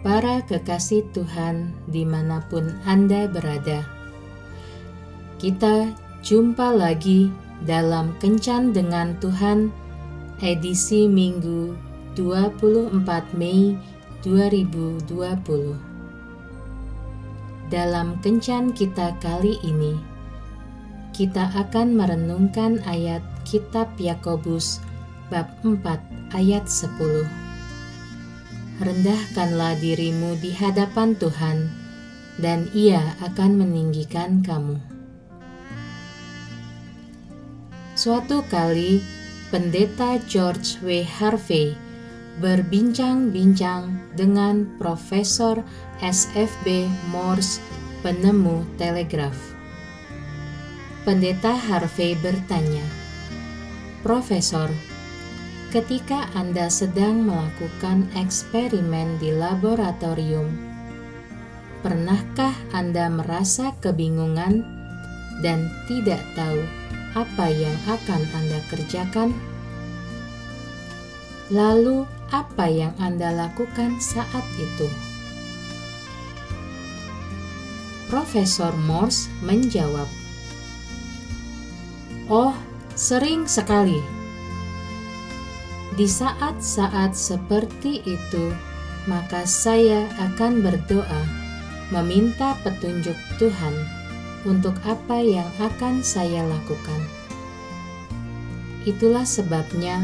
para kekasih Tuhan di mana pun Anda berada. Kita jumpa lagi dalam Kencan dengan Tuhan edisi Minggu 24 Mei 2020. Dalam Kencan kita kali ini, kita akan merenungkan ayat kitab Yakobus bab 4 ayat 10 rendahkanlah dirimu di hadapan Tuhan, dan Ia akan meninggikan kamu. Suatu kali, Pendeta George W. Harvey berbincang-bincang dengan Profesor SFB Morse, penemu telegraf. Pendeta Harvey bertanya, "Profesor, ketika Anda sedang melakukan eksperimen di laboratorium. Pernahkah Anda merasa kebingungan dan tidak tahu apa yang akan Anda kerjakan? Lalu, apa yang Anda lakukan saat itu? Profesor Morse menjawab, "Oh, sering sekali." Di saat-saat seperti itu, maka saya akan berdoa, meminta petunjuk Tuhan untuk apa yang akan saya lakukan. Itulah sebabnya,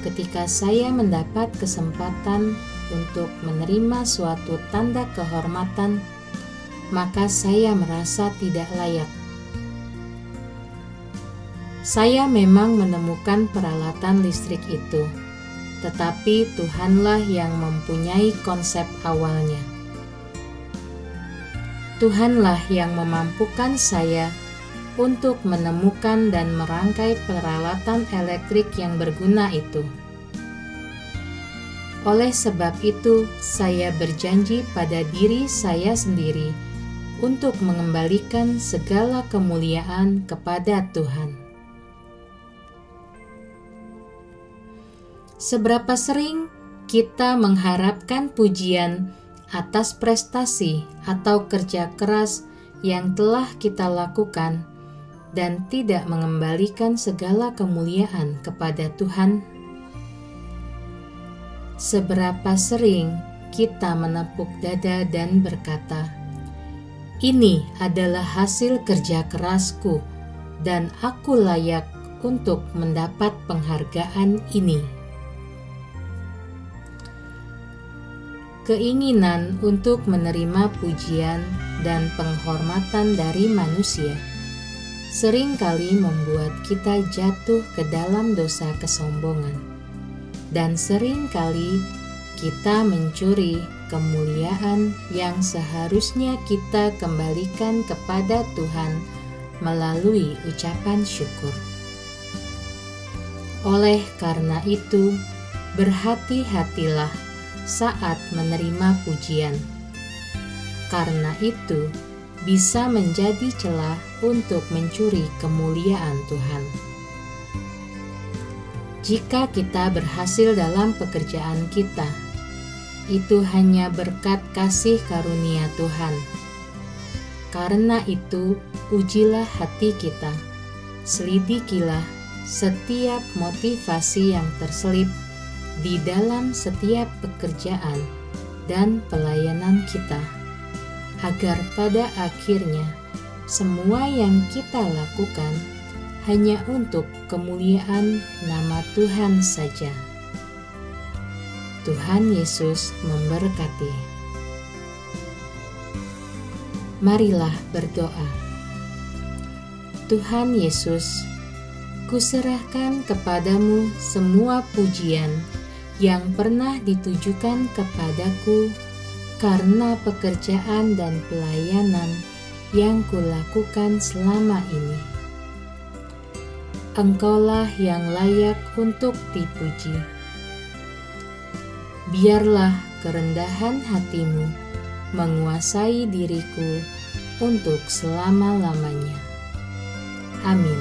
ketika saya mendapat kesempatan untuk menerima suatu tanda kehormatan, maka saya merasa tidak layak. Saya memang menemukan peralatan listrik itu tetapi Tuhanlah yang mempunyai konsep awalnya. Tuhanlah yang memampukan saya untuk menemukan dan merangkai peralatan elektrik yang berguna itu. Oleh sebab itu, saya berjanji pada diri saya sendiri untuk mengembalikan segala kemuliaan kepada Tuhan. Seberapa sering kita mengharapkan pujian atas prestasi atau kerja keras yang telah kita lakukan dan tidak mengembalikan segala kemuliaan kepada Tuhan? Seberapa sering kita menepuk dada dan berkata, "Ini adalah hasil kerja kerasku, dan aku layak untuk mendapat penghargaan ini." Keinginan untuk menerima pujian dan penghormatan dari manusia sering kali membuat kita jatuh ke dalam dosa kesombongan, dan sering kali kita mencuri kemuliaan yang seharusnya kita kembalikan kepada Tuhan melalui ucapan syukur. Oleh karena itu, berhati-hatilah saat menerima pujian. Karena itu, bisa menjadi celah untuk mencuri kemuliaan Tuhan. Jika kita berhasil dalam pekerjaan kita, itu hanya berkat kasih karunia Tuhan. Karena itu, ujilah hati kita, selidikilah setiap motivasi yang terselip di dalam setiap pekerjaan dan pelayanan kita, agar pada akhirnya semua yang kita lakukan hanya untuk kemuliaan nama Tuhan saja. Tuhan Yesus memberkati. Marilah berdoa. Tuhan Yesus, kuserahkan kepadamu semua pujian yang pernah ditujukan kepadaku karena pekerjaan dan pelayanan yang kulakukan selama ini. Engkaulah yang layak untuk dipuji. Biarlah kerendahan hatimu menguasai diriku untuk selama-lamanya. Amin.